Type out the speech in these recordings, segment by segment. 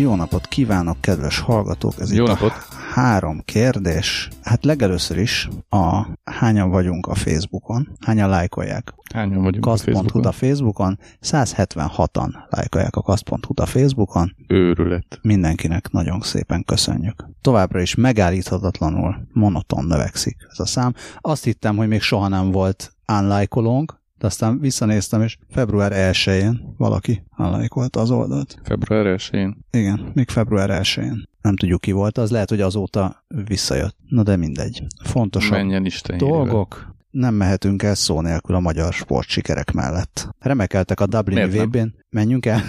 Jó napot kívánok, kedves hallgatók! Ez Jó itt napot! a három kérdés. Hát legelőször is a hányan vagyunk a Facebookon, hányan lájkolják Hányan vagyunk a Facebookon? a Facebookon, 176-an lájkolják a kast.hu a Facebookon, Őrület. mindenkinek nagyon szépen köszönjük. Továbbra is megállíthatatlanul monoton növekszik ez a szám. Azt hittem, hogy még soha nem volt unlájkolónk, de aztán visszanéztem, és február 1-én valaki unlájkolta az oldalt. Február 1-én. Igen, még február 1-én. Nem tudjuk ki volt, az lehet, hogy azóta visszajött. Na de mindegy. Fontosabb Menjen Isten dolgok. Nem mehetünk el szó nélkül a magyar sportsikerek mellett. Remekeltek a Dublini? VB-n. Menjünk el.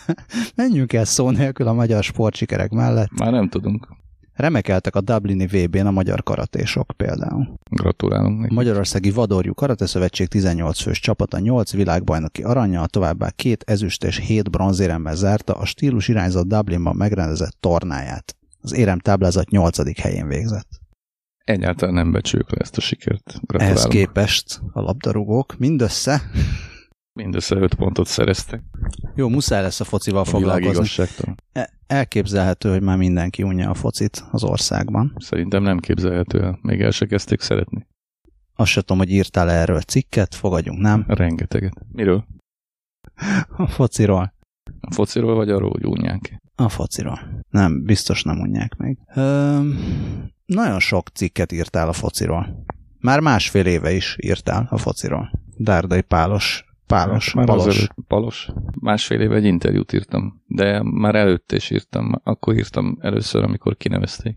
Menjünk el szó nélkül a magyar sportsikerek mellett. Már nem tudunk. Remekeltek a Dublini VB-n a magyar karatésok például. Gratulálunk neki. Magyarországi Vadorjú Karate Szövetség 18 fős csapata 8 világbajnoki aranyjal, továbbá két ezüst és 7 bronzéremmel zárta a stílus irányzat Dublinban megrendezett tornáját. Az érem táblázat 8. helyén végzett. Egyáltalán nem becsüljük le ezt a sikert. Ehhez Gratulálunk. képest a labdarúgók mindössze, Mindössze 5 pontot szereztek. jó, muszáj lesz a focival A foglalkozni. Elképzelhető, hogy már mindenki unja a focit az országban. Szerintem nem képzelhető el. Még el se kezdték szeretni. Azt se tudom, hogy írtál erről cikket, fogadjunk, nem? Rengeteget. Miről? A fociról. A fociról vagy arról, hogy unják? A fociról. Nem, biztos nem unják még. Ö, nagyon sok cikket írtál a fociról. Már másfél éve is írtál a fociról. Dárdai Pálos, Pálos, már Palos. azelőtt- Palos. Másfél éve egy interjút írtam, de már előtte is írtam. Akkor írtam először, amikor kinevezték.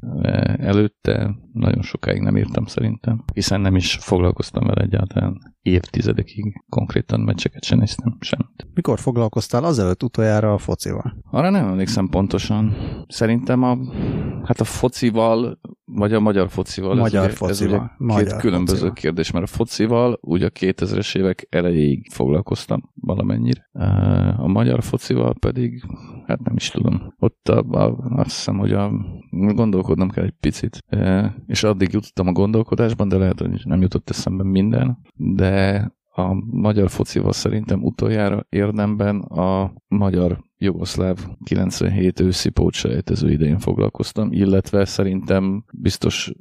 Előtte nagyon sokáig nem írtam szerintem, hiszen nem is foglalkoztam vele egyáltalán évtizedekig. Konkrétan meccseket sem néztem, semmit. Mikor foglalkoztál azelőtt utoljára a focival? Arra nem emlékszem pontosan. Szerintem a, hát a focival, vagy a magyar focival. Magyar ez ugye, focival. Ez ugye Magyar két különböző focival. kérdés, mert a focival ugye a 2000-es évek elejéig foglalkoztam valamennyire. A magyar focival pedig, hát nem is tudom. Ott a, a, azt hiszem, hogy a, gondolkodnom kell egy picit. Uh, És addig jutottam a gondolkodásban, de lehet, hogy nem jutott eszembe minden. De a magyar focival szerintem utoljára érdemben a magyar jugoszláv 97 őszi pótselejtező idején foglalkoztam, illetve szerintem biztos,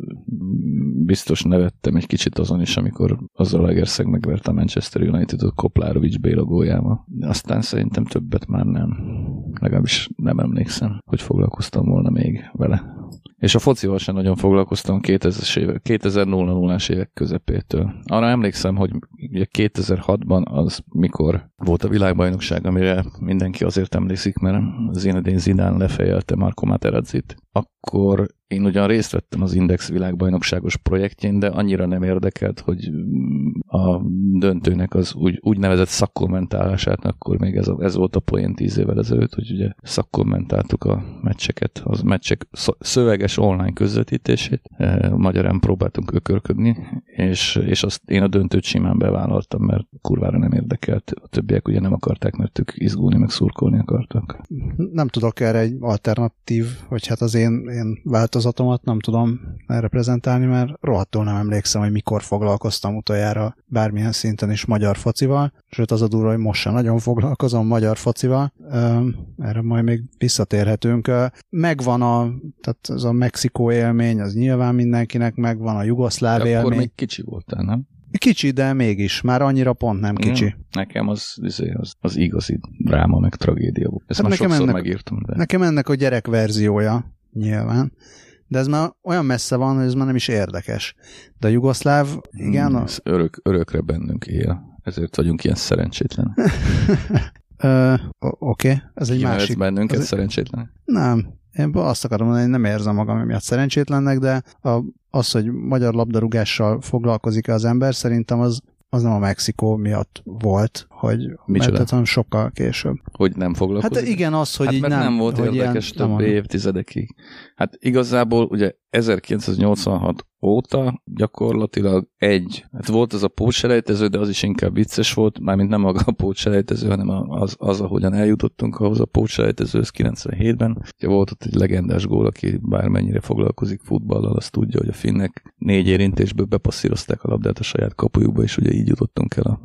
biztos nevettem egy kicsit azon is, amikor az a Legerszeg megverte a Manchester United-ot Koplárovics Béla góljával. Aztán szerintem többet már nem. Legalábbis nem emlékszem, hogy foglalkoztam volna még vele. És a focival sem nagyon foglalkoztam 2000-es évek, 2000-as évek közepétől. Arra emlékszem, hogy ugye 2006-ban az mikor volt a világbajnokság, amire mindenki azért emlékszik, mert Zinedine Zidane lefejelte Marco Materazzit. Akkor én ugyan részt vettem az Index világbajnokságos projektjén, de annyira nem érdekelt, hogy a döntőnek az úgy, úgynevezett szakkommentálását, akkor még ez, a, ez volt a poén tíz évvel ezelőtt, hogy ugye szakkommentáltuk a meccseket, az meccsek szö- szöveges online közvetítését, eh, magyarán próbáltunk ökörködni, és, és azt én a döntőt simán bevállaltam, mert kurvára nem érdekelt. A többiek ugye nem akarták, mert ők izgulni, meg szurkolni akartak. Nem tudok erre egy alternatív, vagy hát az én, én változatomat nem tudom erre mert rohadtul nem emlékszem, hogy mikor foglalkoztam utoljára bármilyen szinten is magyar focival, sőt az a durva, hogy most sem nagyon foglalkozom magyar focival, erre majd még visszatérhetünk. Megvan a, tehát az a Mexikó élmény, az nyilván mindenkinek megvan, a jugoszláv De akkor élmény. még kicsi voltál, nem? Kicsi, de mégis, már annyira pont nem kicsi. Ja, nekem az, izé, az, az igazi dráma, meg tragédia volt. Ezt Hát már nekem ennek- megírtam, de Nekem ennek a gyerek verziója, nyilván, de ez már olyan messze van, hogy ez már nem is érdekes. De a jugoszláv, igen, a, ez örök, örökre bennünk él. Ezért vagyunk ilyen szerencsétlen. ö, oké, ez egy Kinevetsz másik. bennünket az- szerencsétlen? Nem, én azt akarom mondani, hogy nem érzem magam emiatt szerencsétlennek, de a, az, hogy magyar labdarúgással foglalkozik az ember, szerintem az, az nem a Mexikó miatt volt, hogy Micsoda? mert hanem sokkal később. Hogy nem foglalkozik? Hát igen, az, hogy hát így mert nem, nem, volt hogy érdekes ilyen, több évtizedekig. Hát igazából ugye 1986 óta gyakorlatilag egy, hát volt az a pótselejtező, de az is inkább vicces volt, mármint nem maga a pótselejtező, hanem az, az ahogyan eljutottunk ahhoz a pótselejtezőhöz 97-ben. Ugye volt ott egy legendás gól, aki bármennyire foglalkozik futballal, azt tudja, hogy a finnek négy érintésből bepasszírozták a labdát a saját kapujukba, és ugye így jutottunk el a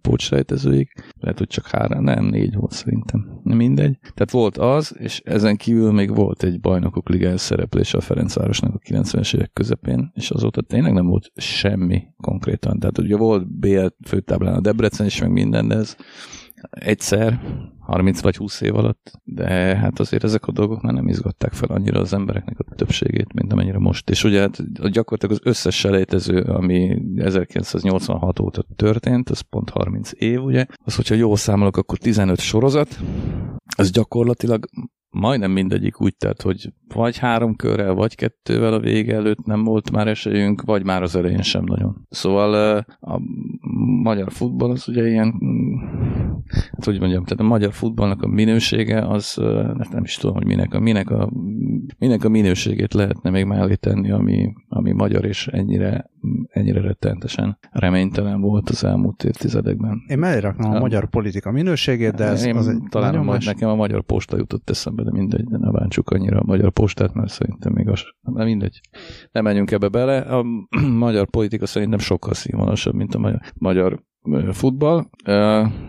pótsrejtezőig. Lehet, hogy csak három, nem, négy volt szerintem. Nem mindegy. Tehát volt az, és ezen kívül még volt egy bajnokok ligája szereplése a Ferencvárosnak a 90-es évek közepén, és azóta tényleg nem volt semmi konkrétan. Tehát ugye volt BL főtáblán a Debrecen is, meg minden, de ez egyszer, 30 vagy 20 év alatt, de hát azért ezek a dolgok már nem izgatták fel annyira az embereknek a többségét, mint amennyire most. És ugye hát gyakorlatilag az összes selejtező, ami 1986 óta történt, az pont 30 év, ugye, az, hogyha jól számolok, akkor 15 sorozat, az gyakorlatilag majdnem mindegyik úgy tett, hogy vagy három körrel, vagy kettővel a vége előtt nem volt már esélyünk, vagy már az elején sem nagyon. Szóval a magyar futball az ugye ilyen, hát hogy mondjam, tehát a magyar futballnak a minősége az, hát nem is tudom, hogy minek a, minek a, minek a minőségét lehetne még mellé tenni, ami, ami magyar és ennyire, ennyire rettentesen reménytelen volt az elmúlt évtizedekben. Én mellé raknám a, a magyar politika minőségét, de ez Én az egy talán a, más... nekem a magyar posta jutott eszembe, de mindegy, de ne bántsuk annyira a magyar postát, mert szerintem még az, nem mindegy. Nem menjünk ebbe bele. A magyar politika szerintem sokkal színvonalasabb, mint a magyar, magyar futball.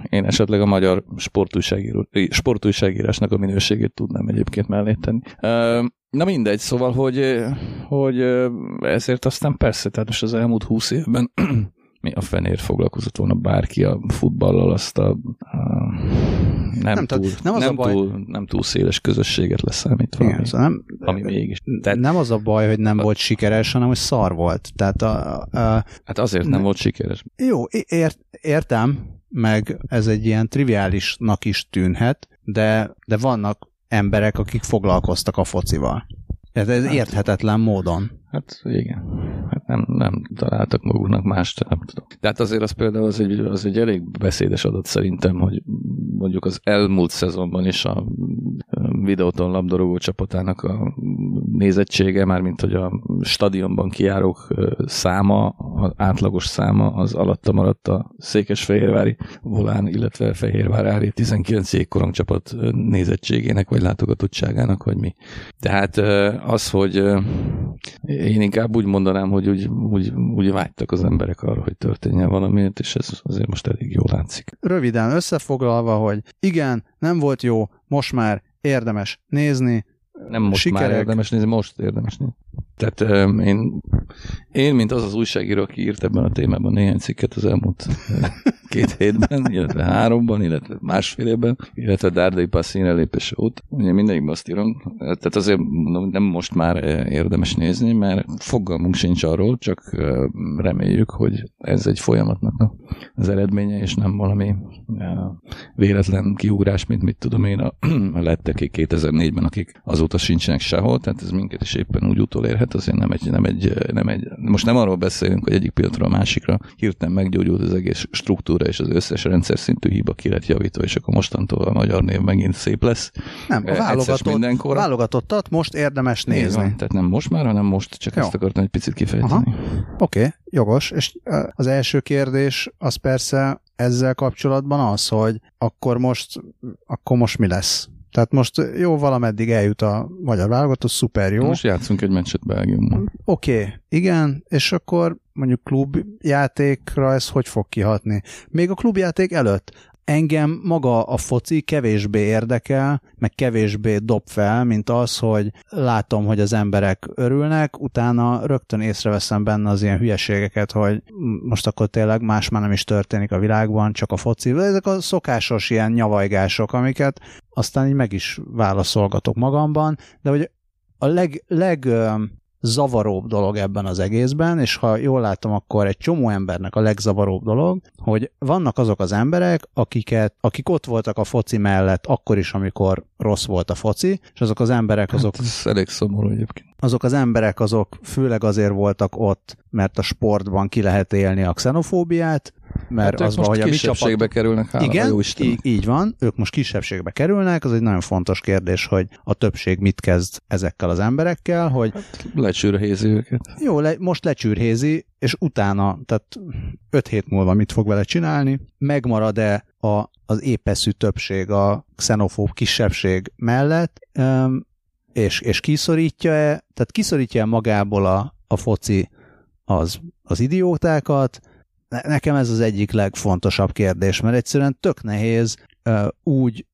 Én esetleg a magyar sportújságíró, sportújságírásnak a minőségét tudnám egyébként mellé tenni. Na mindegy, szóval, hogy, hogy ezért aztán persze, tehát most az elmúlt húsz évben mi a fenér foglalkozott volna bárki a futballal, azt a, a nem, nem, túl, nem, az nem, a baj... túl, nem túl széles közösséget leszámítva, Igen, ami, szóval nem, ami mégis. Tehát, nem az a baj, hogy nem a, volt sikeres, hanem hogy szar volt. Tehát a, a, hát azért nem ne, volt sikeres. Jó, ért, értem, meg ez egy ilyen triviálisnak is tűnhet, de, de vannak emberek, akik foglalkoztak a focival. Ez, ez hát, érthetetlen módon. Hát igen. Hát nem, nem találtak maguknak más, nem tudom. De hát azért az például az egy, az egy elég beszédes adat szerintem, hogy mondjuk az elmúlt szezonban is a videóton labdarúgó csapatának a nézettsége, mármint hogy a stadionban kijárók száma, az átlagos száma, az alatta maradt a Székesfehérvári Volán, illetve Fehérvárári 19 korongcsapat nézettségének, vagy látogatottságának, vagy mi. Tehát az, hogy én inkább úgy mondanám, hogy úgy, úgy, úgy vágytak az emberek arra, hogy történjen valamiért, és ez azért most elég jól látszik. Röviden összefoglalva, hogy igen, nem volt jó, most már érdemes nézni, nem most sikerek. már érdemes nézni, most érdemes nézni. Tehát én, én, mint az az újságíró, aki írt ebben a témában néhány cikket az elmúlt két hétben, illetve háromban, illetve másfél évben, illetve Dárdai Passin elépése óta. Ugye mindegyikben azt írom, tehát azért nem most már érdemes nézni, mert fogalmunk sincs arról, csak reméljük, hogy ez egy folyamatnak az eredménye, és nem valami véletlen kiugrás, mint mit tudom én, a, a lettek 2004-ben, akik azóta sincsenek sehol, tehát ez minket is éppen úgy utolérhet, azért nem egy, nem egy, nem egy, most nem arról beszélünk, hogy egyik pillanatról a másikra hirtelen meggyógyult az egész struktúra, és az összes rendszer szintű hiba ki lett javítva, és akkor mostantól a magyar név megint szép lesz. Nem, a válogatott, válogatottat most érdemes nézni. Van, tehát nem most már, hanem most, csak Jó. ezt akartam egy picit kifejteni. Oké, okay, jogos, és az első kérdés az persze ezzel kapcsolatban az, hogy akkor most, akkor most mi lesz? Tehát most jó, valameddig eljut a magyar válogatott, szuper jó. Most játszunk egy meccset Belgiummal. Oké, okay, igen, és akkor mondjuk klubjátékra ez hogy fog kihatni? Még a klubjáték előtt engem maga a foci kevésbé érdekel, meg kevésbé dob fel, mint az, hogy látom, hogy az emberek örülnek, utána rögtön észreveszem benne az ilyen hülyeségeket, hogy most akkor tényleg más már nem is történik a világban, csak a foci. Ezek a szokásos ilyen nyavajgások, amiket aztán így meg is válaszolgatok magamban, de hogy a leg, leg zavaróbb dolog ebben az egészben, és ha jól látom, akkor egy csomó embernek a legzavaróbb dolog, hogy vannak azok az emberek, akiket, akik ott voltak a foci mellett akkor is, amikor rossz volt a foci, és azok az emberek hát azok... Hát ez elég szomorú egyébként. Azok az emberek azok főleg azért voltak ott, mert a sportban ki lehet élni a xenofóbiát, mert hát az van, hogy a mi csapat... kerülnek, hála Igen, jó így, így van, ők most kisebbségbe kerülnek, az egy nagyon fontos kérdés, hogy a többség mit kezd ezekkel az emberekkel, hogy... Hát, lecsűrhézi őket. Jó, le, most lecsűrhézi, és utána, tehát öt hét múlva mit fog vele csinálni, megmarad-e a, az épeszű többség a xenofób kisebbség mellett, és, és kiszorítja-e, tehát kiszorítja -e magából a, a foci az, az idiótákat, nekem ez az egyik legfontosabb kérdés, mert egyszerűen tök nehéz úgy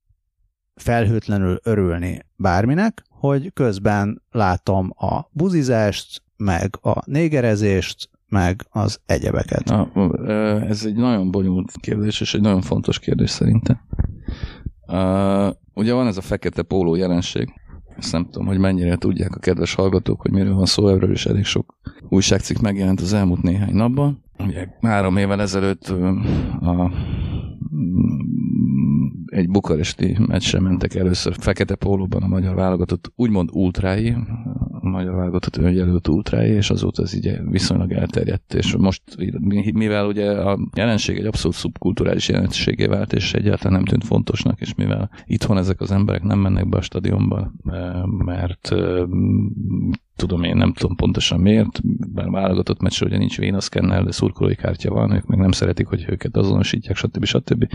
felhőtlenül örülni bárminek, hogy közben látom a buzizást, meg a négerezést, meg az egyebeket. Na, ez egy nagyon bonyolult kérdés, és egy nagyon fontos kérdés szerintem. Ugye van ez a fekete póló jelenség. Ezt nem tudom, hogy mennyire tudják a kedves hallgatók, hogy miről van szó, erről is elég sok újságcikk megjelent az elmúlt néhány napban. Ugye három évvel ezelőtt a egy bukaresti meccsre mentek először fekete pólóban a magyar válogatott, úgymond ultrái, a magyar válogatott önjelölt ultrái, és azóta ez így viszonylag elterjedt, és most, mivel ugye a jelenség egy abszolút szubkulturális jelenségé vált, és egyáltalán nem tűnt fontosnak, és mivel itthon ezek az emberek nem mennek be a stadionba, mert tudom én, nem tudom pontosan miért, bár válogatott meccsre ugye nincs vénaszkennel, de szurkolói kártya van, ők meg nem szeretik, hogy őket azonosítják, stb. stb.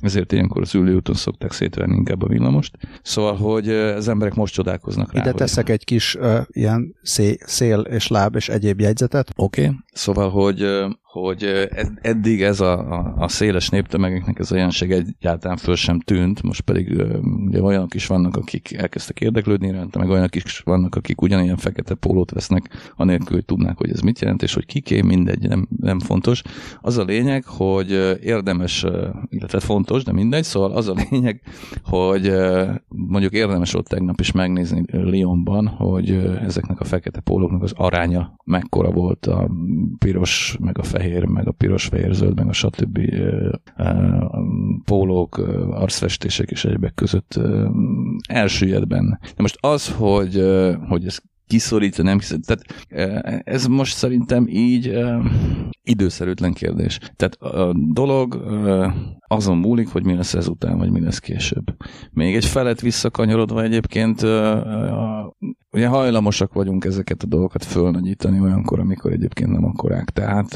Ezért ilyenkor az ülőúton szokták szétverni inkább a villamost. Szóval, hogy az emberek most csodálkoznak rá. Ide teszek egy kis uh, ilyen szél, szél és láb és egyéb jegyzetet. Oké, okay. szóval, hogy uh, hogy eddig ez a, a, a széles néptömegeknek ez a jelenség egyáltalán föl sem tűnt, most pedig ugye olyanok is vannak, akik elkezdtek érdeklődni rá, meg olyanok is vannak, akik ugyanilyen fekete pólót vesznek, anélkül, hogy tudnák, hogy ez mit jelent, és hogy kiké, mindegy, nem, nem fontos. Az a lényeg, hogy érdemes, illetve fontos, de mindegy, szóval az a lényeg, hogy mondjuk érdemes ott tegnap is megnézni Lyonban, hogy ezeknek a fekete pólóknak az aránya mekkora volt a piros, meg a fehér fehér, meg a piros, fehér, zöld, meg a stb. pólók, arcfestések és egyebek között elsüllyed benne. De most az, hogy, hogy ez kiszorítja, nem kiszorítja. Tehát ez most szerintem így időszerűtlen kérdés. Tehát a dolog azon múlik, hogy mi lesz ezután, vagy mi lesz később. Még egy felet visszakanyarodva egyébként ugye hajlamosak vagyunk ezeket a dolgokat fölnagyítani olyankor, amikor egyébként nem akkorák. Tehát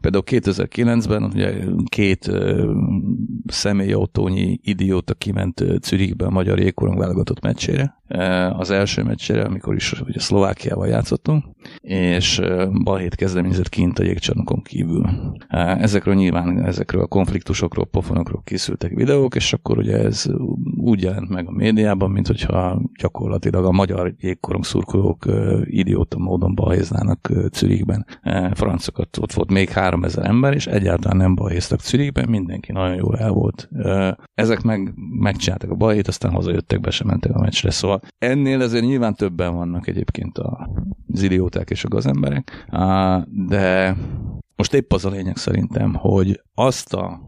például 2009-ben ugye két személyautónyi idióta kiment Zürichbe a magyar jégkorong válogatott meccsére. Az első meccsére, amikor is ugye Szlovákiával játszottunk, és balhét kezdeményezett kint a jégcsarnokon kívül. Ezekről nyilván, ezekről a konfliktusokról, pofonokról készültek videók, és akkor ugye ez úgy jelent meg a médiában, mint hogyha gyakorlatilag a magyar jégkorong szurkolók idióta módon balhéznának Zürichben. Francokat ott volt még 3000 ember, és egyáltalán nem balhéztak Zürichben, mindenki nagyon jól el volt. Ezek meg megcsináltak a balhét, aztán hazajöttek, be sem mentek a meccsre, szóval ennél ezért nyilván többen vannak egyébként az idióták és a gazemberek, de most épp az a lényeg szerintem, hogy azt a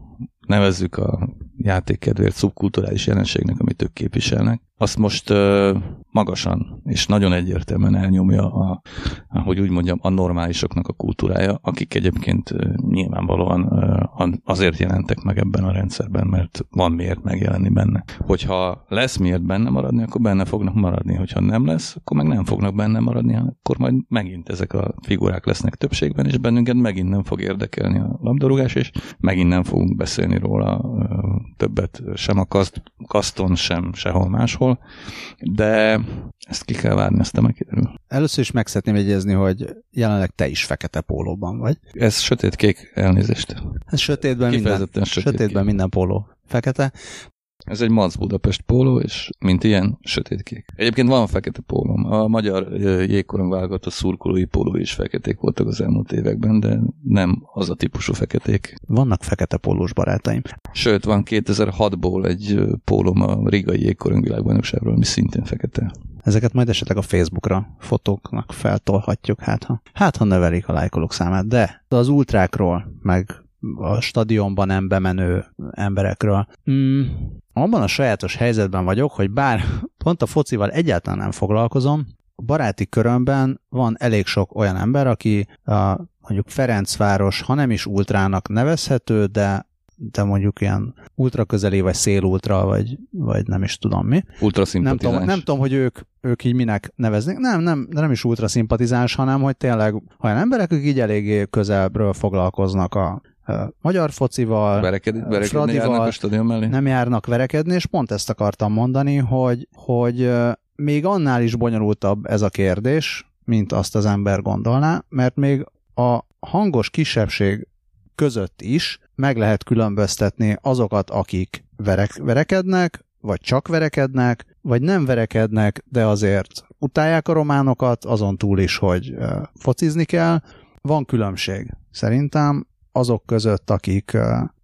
nevezzük a játékkedvéért szubkulturális jelenségnek, amit ők képviselnek, azt most magasan és nagyon egyértelműen elnyomja, a, hogy úgy mondjam, a normálisoknak a kultúrája, akik egyébként nyilvánvalóan azért jelentek meg ebben a rendszerben, mert van miért megjelenni benne. Hogyha lesz miért benne maradni, akkor benne fognak maradni. Hogyha nem lesz, akkor meg nem fognak benne maradni, akkor majd megint ezek a figurák lesznek többségben, és bennünket megint nem fog érdekelni a labdarúgás, és megint nem fogunk beszélni róla többet sem a kaszt, kaszton, sem sehol máshol máshol, de ezt ki kell várni, ezt kiderül. Először is meg szeretném jegyezni, hogy jelenleg te is fekete pólóban vagy. Ez sötét-kék elnézést. Ez sötétben minden, sötét sötétben minden póló fekete. Ez egy Mac Budapest póló, és mint ilyen, sötétkék. Egyébként van fekete pólóm. A magyar jégkorong válogatott szurkolói póló is feketék voltak az elmúlt években, de nem az a típusú feketék. Vannak fekete pólós barátaim. Sőt, van 2006-ból egy pólóm a Rigai jégkorong világbajnokságról, ami szintén fekete. Ezeket majd esetleg a Facebookra fotóknak feltolhatjuk, hát ha, hát ha növelik a lájkolók számát, de az ultrákról, meg a stadionban nem bemenő emberekről. Mm, abban a sajátos helyzetben vagyok, hogy bár pont a focival egyáltalán nem foglalkozom, a baráti körömben van elég sok olyan ember, aki a, mondjuk Ferencváros, ha nem is ultrának nevezhető, de de mondjuk ilyen ultra közeli, vagy szélultra, vagy, vagy nem is tudom mi. Ultra nem tudom, nem tudom, hogy ők, ők így minek neveznek. Nem, nem, nem is ultra szimpatizáns, hanem hogy tényleg olyan emberek, akik így eléggé közelbről foglalkoznak a magyar focival, Vereked, Fradival, járnak nem járnak verekedni, és pont ezt akartam mondani, hogy, hogy még annál is bonyolultabb ez a kérdés, mint azt az ember gondolná, mert még a hangos kisebbség között is meg lehet különböztetni azokat, akik verek, verekednek, vagy csak verekednek, vagy nem verekednek, de azért utálják a románokat, azon túl is, hogy focizni kell. Van különbség szerintem azok között, akik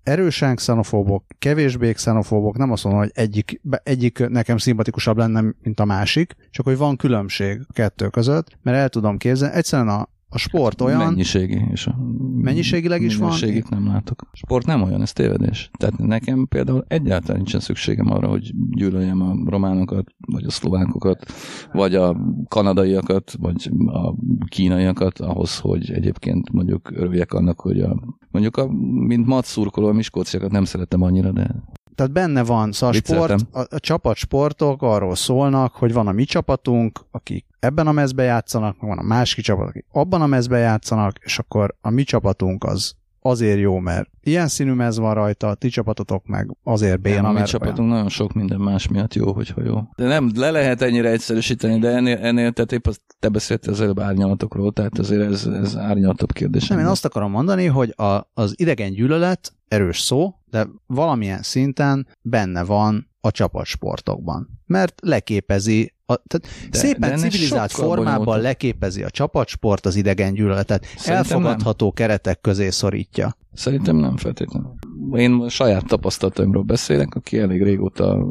erősen xenofóbok, kevésbé xenofóbok, nem azt mondom, hogy egyik, egyik nekem szimpatikusabb lenne, mint a másik, csak hogy van különbség a kettő között, mert el tudom képzelni, egyszerűen a, a sport olyan... Mennyiségi. És a mennyiségileg is van? Nem látok. A sport nem olyan, ez tévedés. Tehát nekem például egyáltalán nincsen szükségem arra, hogy gyűlöljem a románokat, vagy a szlovákokat, vagy a kanadaiakat, vagy a kínaiakat ahhoz, hogy egyébként mondjuk örüljek annak, hogy a mondjuk a, mint mat szurkoló, a miskolciakat nem szeretem annyira, de tehát benne van, szóval a, sport, a, a csapatsportok arról szólnak, hogy van a mi csapatunk, akik ebben a mezbe játszanak, van a másik csapat, akik abban a mezbe játszanak, és akkor a mi csapatunk az azért jó, mert ilyen színű mez van rajta, a ti csapatotok meg azért béna, nem. A csapatunk olyan. nagyon sok minden más miatt jó, hogyha jó. De nem, le lehet ennyire egyszerűsíteni, de ennél, ennél tehát épp azt, te beszéltél az előbb árnyalatokról, tehát azért ez, ez árnyalatabb kérdés. Nem, én azt akarom mondani, hogy a, az idegen gyűlölet erős szó, de valamilyen szinten benne van a csapatsportokban. Mert leképezi a, tehát de, szépen de civilizált formában leképezi a csapatsport az idegen gyűlöletet. Szerintem Elfogadható nem. keretek közé szorítja. Szerintem nem feltétlenül. Én saját tapasztalataimról beszélek, aki elég régóta,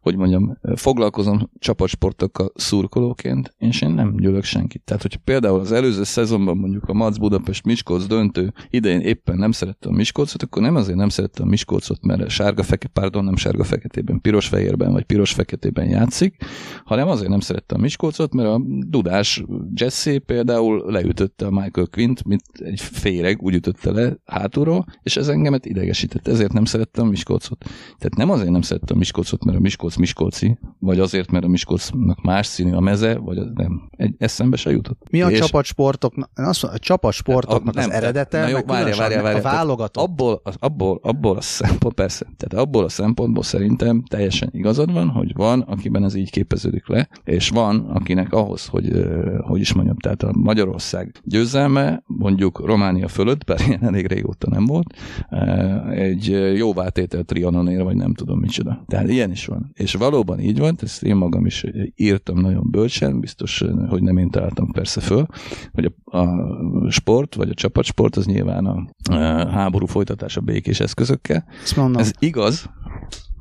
hogy mondjam, foglalkozom csapatsportokkal szurkolóként, és én nem gyűlök senkit. Tehát, hogy például az előző szezonban mondjuk a Mac Budapest Miskolc döntő idején éppen nem szerette a Miskolcot, akkor nem azért nem szerette a Miskolcot, mert sárga fekete, pardon, nem sárga feketében, piros fehérben vagy piros feketében játszik, hanem azért nem szerette a Miskolcot, mert a dudás Jesse például leütötte a Michael Quint, mint egy féreg, úgy ütötte le hátulról, és ez engemet idegesített, ezért nem szerettem Miskolcot. Tehát nem azért nem szerettem Miskolcot, mert a Miskolc Miskolci, vagy azért, mert a Miskolcnak más színű a meze, vagy az nem. Egy eszembe se jutott. Mi a és csapatsportoknak, azt mondom, a csapatsportoknak nem, az eredete, na jó, várja, várja, várja, a válogatott. Abból, az, abból, abból a szempont, persze, tehát abból a szempontból szerintem teljesen igazad van, hogy van, akiben ez így képeződik le, és van, akinek ahhoz, hogy, hogy is mondjam, tehát a Magyarország győzelme, mondjuk Románia fölött, bár ilyen elég régóta nem volt, egy jóvátétel trianonér, vagy nem tudom micsoda. Tehát ilyen is van. És valóban így van, ezt én magam is írtam nagyon bölcsen, biztos, hogy nem én találtam persze föl, hogy a, a sport, vagy a csapatsport az nyilván a, a háború folytatása békés eszközökkel. Ez igaz,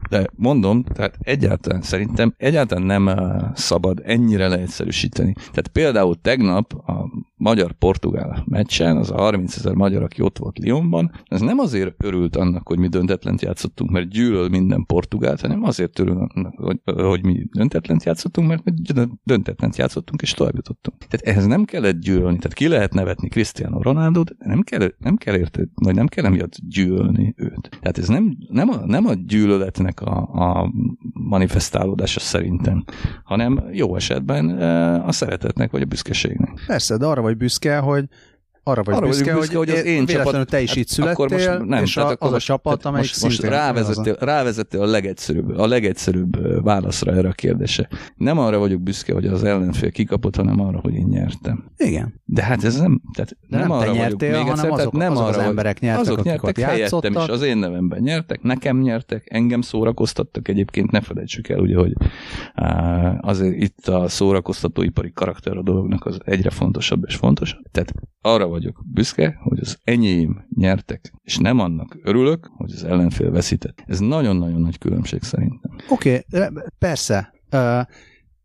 de mondom, tehát egyáltalán szerintem egyáltalán nem szabad ennyire leegyszerűsíteni. Tehát például tegnap a magyar-portugál meccsen, az a 30 ezer magyar, aki ott volt Lyonban, ez nem azért örült annak, hogy mi döntetlent játszottunk, mert gyűlöl minden portugált, hanem azért örül annak, hogy, hogy mi döntetlent játszottunk, mert mi döntetlent játszottunk, és tovább jutottunk. Tehát ehhez nem kellett gyűlölni, tehát ki lehet nevetni Cristiano Ronaldo, de nem kell, nem kell érte, vagy nem kell emiatt gyűlölni őt. Tehát ez nem, nem, a, nem a gyűlöletnek a, a manifestálódása szerintem, hanem jó esetben a szeretetnek vagy a büszkeségnek. Persze, de arra vagy büszke, hogy arra vagy arra büszke, büszke, hogy, hogy az én csapat, te is hát itt születtél, most nem, és a, akkor az a csapat, amelyik most, most rávezettél, rávezettél a legegyszerűbb, a legegyszerűbb válaszra erre a kérdése. Nem arra vagyok büszke, hogy az ellenfél kikapott, hanem arra, hogy én nyertem. Igen. De hát ez nem, tehát nem, nem arra nyertél, vagyok, még egyszer, azok, nem azok arra, az emberek nyertek, azok nyertek helyettem is, az én nevemben nyertek, nekem nyertek, engem szórakoztattak egyébként, ne felejtsük el, ugye, hogy azért itt a szórakoztatóipari karakter a dolognak az egyre fontosabb és fontosabb. Tehát arra vagyok büszke, hogy az enyém nyertek, és nem annak örülök, hogy az ellenfél veszített. Ez nagyon-nagyon nagy különbség szerintem. Oké, okay, persze,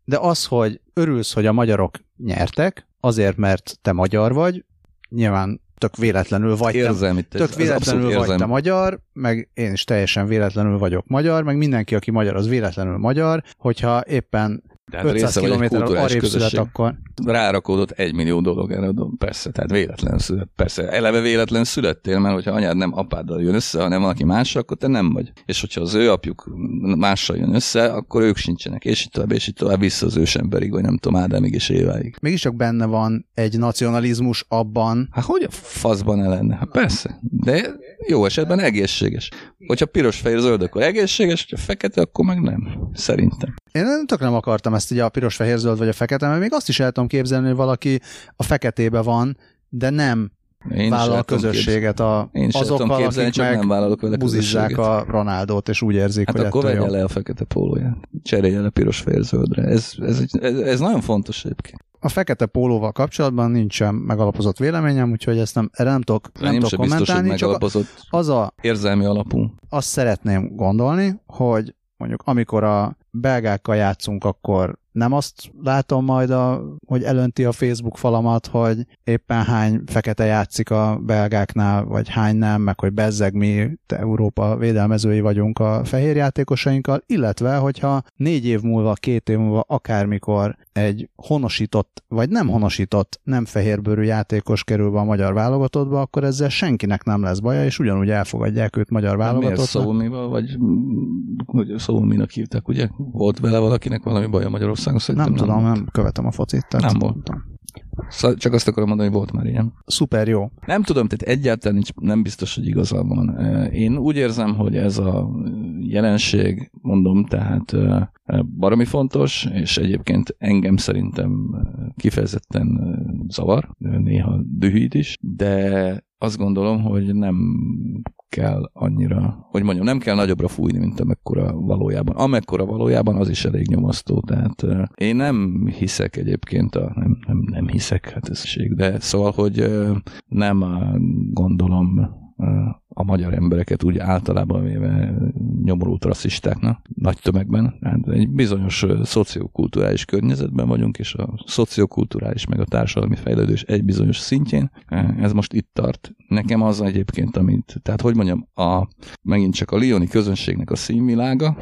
de az, hogy örülsz, hogy a magyarok nyertek, azért, mert te magyar vagy, nyilván tök véletlenül vagy Érzelmi, te, tök véletlenül vagy te magyar, meg én is teljesen véletlenül vagyok magyar, meg mindenki, aki magyar, az véletlenül magyar, hogyha éppen tehát 500 kilométerrel arrébb szület, akkor... Rárakódott egy millió dolog erre, persze, tehát véletlen szület. Persze, eleve véletlen születtél, mert hogyha anyád nem apáddal jön össze, hanem valaki mással, akkor te nem vagy. És hogyha az ő apjuk mással jön össze, akkor ők sincsenek, és itt tovább, és itt tovább vissza az ősemberig, vagy nem tudom, Ádámig és Éváig. Mégiscsak benne van egy nacionalizmus abban. Hát hogy a faszban ne lenne? Hát persze, de jó esetben egészséges. Hogyha piros, fehér, zöld, akkor egészséges, hogyha fekete, akkor meg nem. Szerintem. Én nem tök nem akartam ezt ugye a piros, fehér, zöld vagy a fekete, mert még azt is el tudom képzelni, hogy valaki a feketébe van, de nem én vállal közösséget a, én azokkal, képzelni, akik meg nem vállalok vele buzizzák a Ronaldot, és úgy érzik, hát hogy akkor vegye le a fekete pólóját, cserélje le piros fél-zöldre. Ez, ez, ez, ez, nagyon fontos egyébként. A fekete pólóval kapcsolatban nincsen megalapozott véleményem, úgyhogy ezt nem, erre nem tudok, nem tudok kommentálni. Biztos, csak az a érzelmi alapú. Azt szeretném gondolni, hogy mondjuk amikor a belgákkal játszunk, akkor nem azt látom majd, a, hogy elönti a Facebook falamat, hogy éppen hány fekete játszik a belgáknál, vagy hány nem, meg hogy bezzeg mi Európa védelmezői vagyunk a fehér játékosainkkal, illetve hogyha négy év múlva, két év múlva, akármikor egy honosított, vagy nem honosított, nem fehérbőrű játékos kerül be a magyar válogatottba, akkor ezzel senkinek nem lesz baja, és ugyanúgy elfogadják őt magyar válogatottba. Miért Szolmival, vagy hogy Szolminak hívták, ugye? Volt vele valakinek valami baja Magyarországon? Szerintem nem, nem tudom, nem követem a focit. Tehát nem volt. Szóval csak azt akarom mondani, hogy volt már ilyen. Szuper jó. Nem tudom, tehát egyáltalán nincs, nem biztos, hogy igaza van. Én úgy érzem, hogy ez a jelenség, mondom, tehát baromi fontos, és egyébként engem szerintem kifejezetten zavar, néha dühít is, de azt gondolom, hogy nem kell annyira, hogy mondjam, nem kell nagyobbra fújni, mint amekkora valójában. Amekkora valójában, az is elég nyomasztó. Tehát én nem hiszek egyébként, a, nem, nem, nem hiszek, hát ez de szóval, hogy nem gondolom a magyar embereket úgy általában véve nyomorult rasszistáknak nagy tömegben. Hát egy bizonyos szociokulturális környezetben vagyunk, és a szociokulturális meg a társadalmi fejlődés egy bizonyos szintjén. Ez most itt tart. Nekem az egyébként, amit, tehát hogy mondjam, a, megint csak a lioni közönségnek a színvilága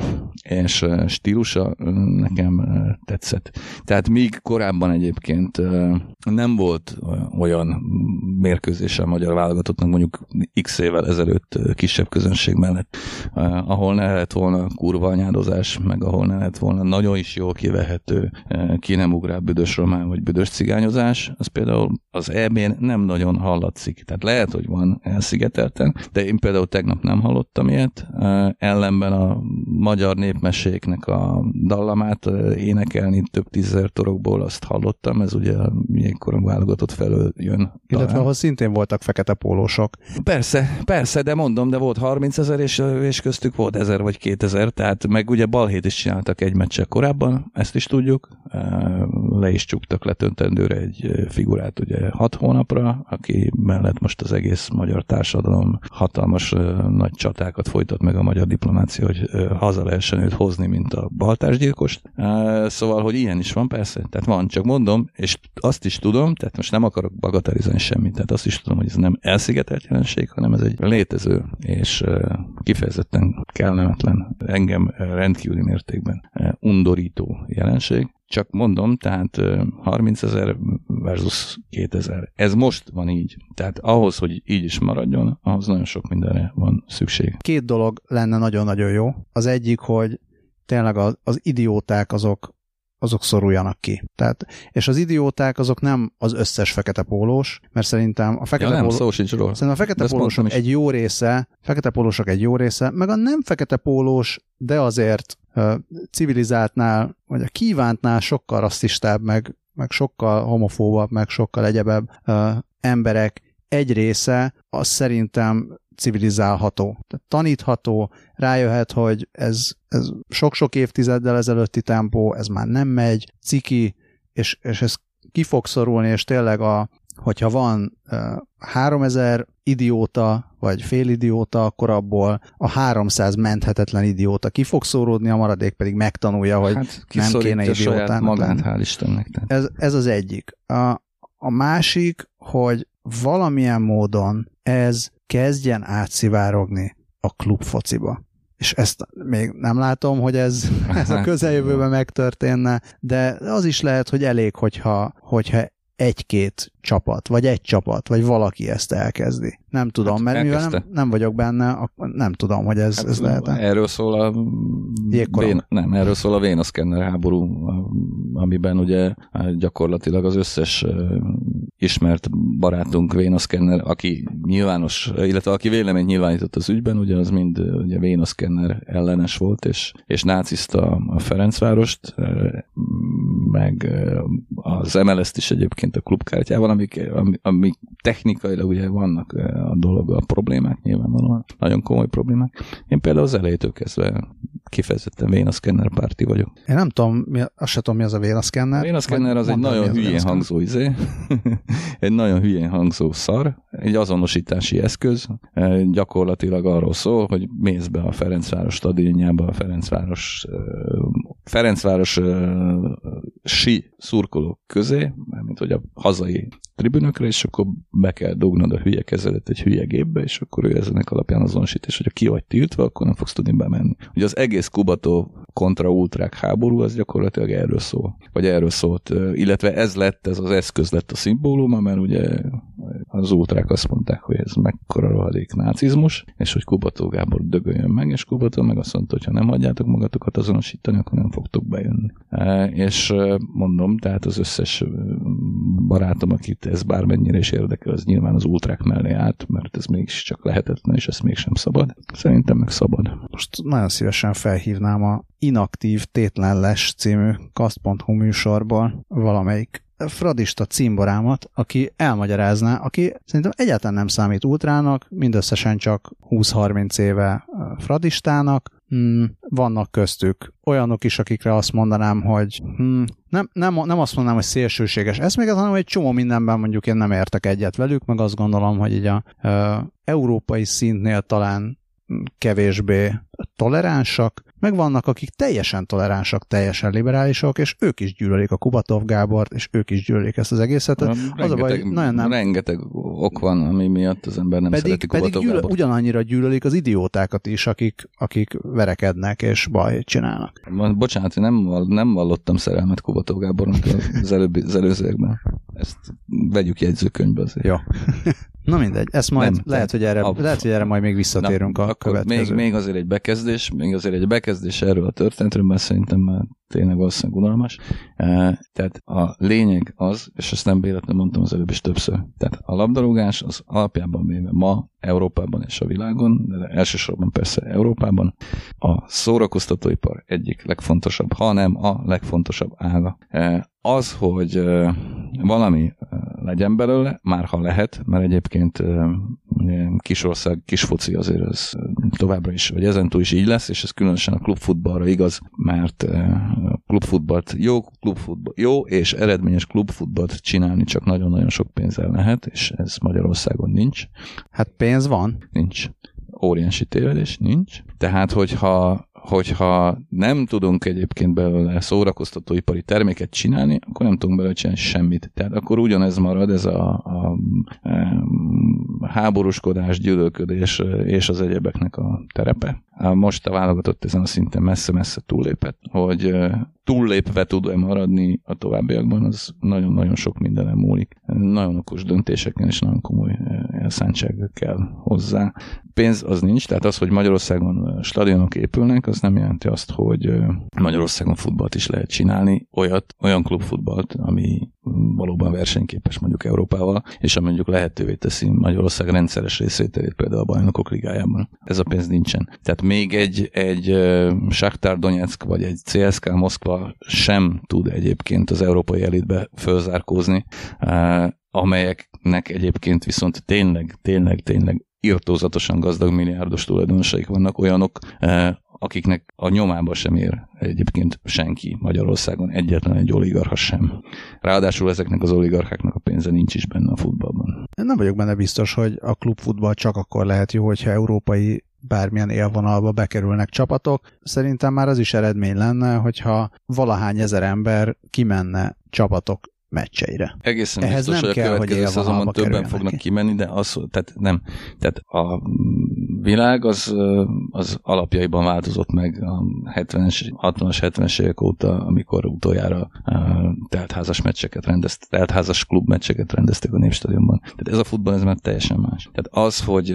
és stílusa nekem tetszett. Tehát míg korábban egyébként nem volt olyan mérkőzése a magyar válogatottnak mondjuk x évvel ezelőtt kisebb közönség mellett, ahol ne lehet volna kurva anyádozás, meg ahol ne lehet volna nagyon is jól kivehető ki nem ugrál büdös román vagy büdös cigányozás, az például az EB-n nem nagyon hallatszik. Tehát lehet, hogy van elszigetelten, de én például tegnap nem hallottam ilyet. Ellenben a magyar népmeséknek a dallamát énekelni több tízezer torokból azt hallottam, ez ugye milyenkor válogatott felől jön. Illetve ahol szintén voltak fekete pólósok. Persze, persze, de mondom, de volt 30 ezer, és, és köztük volt 1000 vagy 2000, tehát meg ugye balhét is csináltak egy meccse korábban, ezt is tudjuk, le is csuktak letöntendőre egy figurát ugye 6 hónapra, aki mellett most az egész magyar társadalom hatalmas nagy csatákat folytat meg a magyar diplomácia, hogy haza lehessen őt hozni, mint a baltásgyilkost. Szóval, hogy ilyen is van, persze, tehát van, csak mondom, és azt is tudom, tehát most nem akarok bagatelizálni semmit, tehát azt is tudom, hogy ez nem elszigetelt jelenség, hanem ez egy létező és kifejezetten kellemetlen, engem rendkívüli mértékben undorító jelenség. Csak mondom, tehát 30 ezer versus 2000. Ez most van így. Tehát ahhoz, hogy így is maradjon, ahhoz nagyon sok mindenre van szükség. Két dolog lenne nagyon-nagyon jó. Az egyik, hogy tényleg az, az idióták azok azok szoruljanak ki. Tehát, és az idióták azok nem az összes fekete pólós, mert szerintem a fekete ja, nem, póló... szó sincs róla. Szerintem a fekete pólósok egy jó része, fekete pólósok egy jó része, meg a nem fekete pólós, de azért uh, civilizáltnál, vagy a kívántnál sokkal rasszistább, meg, meg sokkal homofóbabb, meg sokkal egyebebb uh, emberek egy része, az szerintem civilizálható, tehát tanítható, rájöhet, hogy ez, ez sok-sok évtizeddel ezelőtti tempó, ez már nem megy, ciki, és, és ez ki fog szorulni, és tényleg a, hogyha van uh, 3000 idióta, vagy félidióta, akkor abból a 300 menthetetlen idióta ki fog szóródni, a maradék pedig megtanulja, hogy hát, nem kéne idiótának magát, hál' Istennek. Ez, ez az egyik. A, a másik, hogy valamilyen módon ez kezdjen átszivárogni a klubfociba. És ezt még nem látom, hogy ez, ez a közeljövőben megtörténne, de az is lehet, hogy elég, hogyha, hogyha egy-két csapat, vagy egy csapat, vagy valaki ezt elkezdi. Nem tudom, hát mert mivel nem, nem vagyok benne, nem tudom, hogy ez, hát ez lehet. Erről szól a Vén, nem, erről szól a Vénaszkenner háború, amiben ugye hát gyakorlatilag az összes ismert barátunk Vénaszkenner, aki nyilvános, illetve aki vélemény nyilvánított az ügyben, ugye az mind ugye Vénaszkenner ellenes volt, és, és nácizta a Ferencvárost, meg az MLS-t is egyébként a klubkártyával, amik, amik technikailag ugye vannak a dolog, a problémák nyilvánvalóan, nagyon komoly problémák. Én például az elejétől kezdve kifejezetten vénaszkenner párti vagyok. Én nem tudom, azt sem tudom, mi az a vénaszkenner. A vénaszkenner az egy nagyon hülyén hangzó izé, egy nagyon hülyén hangzó szar, egy azonosítási eszköz, gyakorlatilag arról szól, hogy mész be a Ferencváros stadionjába, a Ferencváros Ferencváros si szurkolók közé, mint hogy a hazai tribünökre, és akkor be kell dugnod a hülye kezelet egy hülye gépbe, és akkor ő ezenek alapján azonosít, és hogyha ki vagy tiltva, akkor nem fogsz tudni bemenni. Ugye az egész Kubató kontra ultrák háború, az gyakorlatilag erről szól. Vagy erről szólt. Illetve ez lett, ez az eszköz lett a szimbóluma, mert ugye az ultrák azt mondták, hogy ez mekkora rohadék nácizmus, és hogy Kubató Gábor dögöljön meg, és Kubató meg azt mondta, hogy ha nem hagyjátok magatokat azonosítani, akkor nem fogtok bejönni. És mondom, tehát az összes barátom, akit ez bármennyire is érdekel, az nyilván az ultrák mellé állt, mert ez mégiscsak lehetetlen, és ezt mégsem szabad. Szerintem meg szabad. Most nagyon szívesen felhívnám a Inaktív Tétlenles című kast.hu műsorból valamelyik fradista címborámat, aki elmagyarázná, aki szerintem egyáltalán nem számít ultrának, mindösszesen csak 20-30 éve fradistának, hmm, vannak köztük olyanok is, akikre azt mondanám, hogy hmm, nem, nem, nem azt mondanám, hogy szélsőséges eszméket, hanem egy csomó mindenben mondjuk én nem értek egyet velük, meg azt gondolom, hogy így a e, európai szintnél talán kevésbé toleránsak, meg vannak, akik teljesen toleránsak, teljesen liberálisok, és ők is gyűlölik a Kubatov Gábort, és ők is gyűlölik ezt az egészet. Az rengeteg, a baj, nagyon nem. Rengeteg ok van, ami miatt az ember nem pedig, szereti Kubatov pedig gyűlö, ugyanannyira gyűlölik az idiótákat is, akik, akik verekednek és baj csinálnak. Bocsánat, én nem, nem vallottam szerelmet Kubatov Gábornak az, előbb, az előzőekben. Ezt vegyük jegyzőkönyvbe azért. Jó. Na mindegy, ezt majd nem, lehet, hogy erre, ab, lehet, hogy erre majd még visszatérünk Na, a következő. Még, még azért egy bekezdés, még azért egy bekezdés erről a történetről, mert szerintem már tényleg valószínűleg unalmas. E, tehát a lényeg az, és ezt nem véletlenül mondtam az előbb is többször, tehát a labdarúgás az alapjában véve ma Európában és a világon, de elsősorban persze Európában a szórakoztatóipar egyik legfontosabb, hanem a legfontosabb ága. E, az, hogy valami legyen belőle, már ha lehet, mert egyébként kisország, kisfoci azért ez továbbra is, vagy ezentúl is így lesz, és ez különösen a klubfutballra igaz, mert klubfutballt, jó klubfutball, jó és eredményes klubfutballt csinálni csak nagyon-nagyon sok pénzzel lehet, és ez Magyarországon nincs. Hát pénz van. Nincs óriási tévedés, nincs. Tehát, hogyha hogyha nem tudunk egyébként belőle szórakoztatóipari terméket csinálni, akkor nem tudunk belőle csinálni semmit. Tehát akkor ugyanez marad, ez a, a, a háborúskodás, gyűlölködés és az egyebeknek a terepe. Most a válogatott ezen a szinten messze-messze túllépett, hogy túllépve tud-e maradni a továbbiakban, az nagyon-nagyon sok mindenem múlik. Nagyon okos döntéseken és nagyon komoly elszántság kell hozzá. Pénz az nincs, tehát az, hogy Magyarországon stadionok épülnek, az nem jelenti azt, hogy Magyarországon futballt is lehet csinálni, olyat, olyan klubfutballt, ami valóban versenyképes mondjuk Európával, és ami mondjuk lehetővé teszi Magyarország rendszeres részvételét például a bajnokok ligájában. Ez a pénz nincsen. Tehát még egy, egy Shakhtar Donetsk vagy egy CSK Moszkva sem tud egyébként az európai elitbe fölzárkózni, amelyeknek egyébként viszont tényleg, tényleg, tényleg írtózatosan gazdag milliárdos tulajdonosaik vannak, olyanok, akiknek a nyomába sem ér egyébként senki Magyarországon, egyetlen egy oligarcha sem. Ráadásul ezeknek az oligarcháknak a pénze nincs is benne a futballban. Én nem vagyok benne biztos, hogy a klubfutball csak akkor lehet jó, hogyha európai bármilyen élvonalba bekerülnek csapatok. Szerintem már az is eredmény lenne, hogyha valahány ezer ember kimenne csapatok meccseire. Egészen Ehhez biztos, nem hogy a következő hogy szezonban többen fognak ki. kimenni, de az, tehát nem. Tehát a világ az, az alapjaiban változott meg a 70-es, 60-as, 70-es évek óta, amikor utoljára teltházas meccseket rendeztek, teltházas klub meccseket rendeztek a Népstadionban. Tehát ez a futball, ez már teljesen más. Tehát az, hogy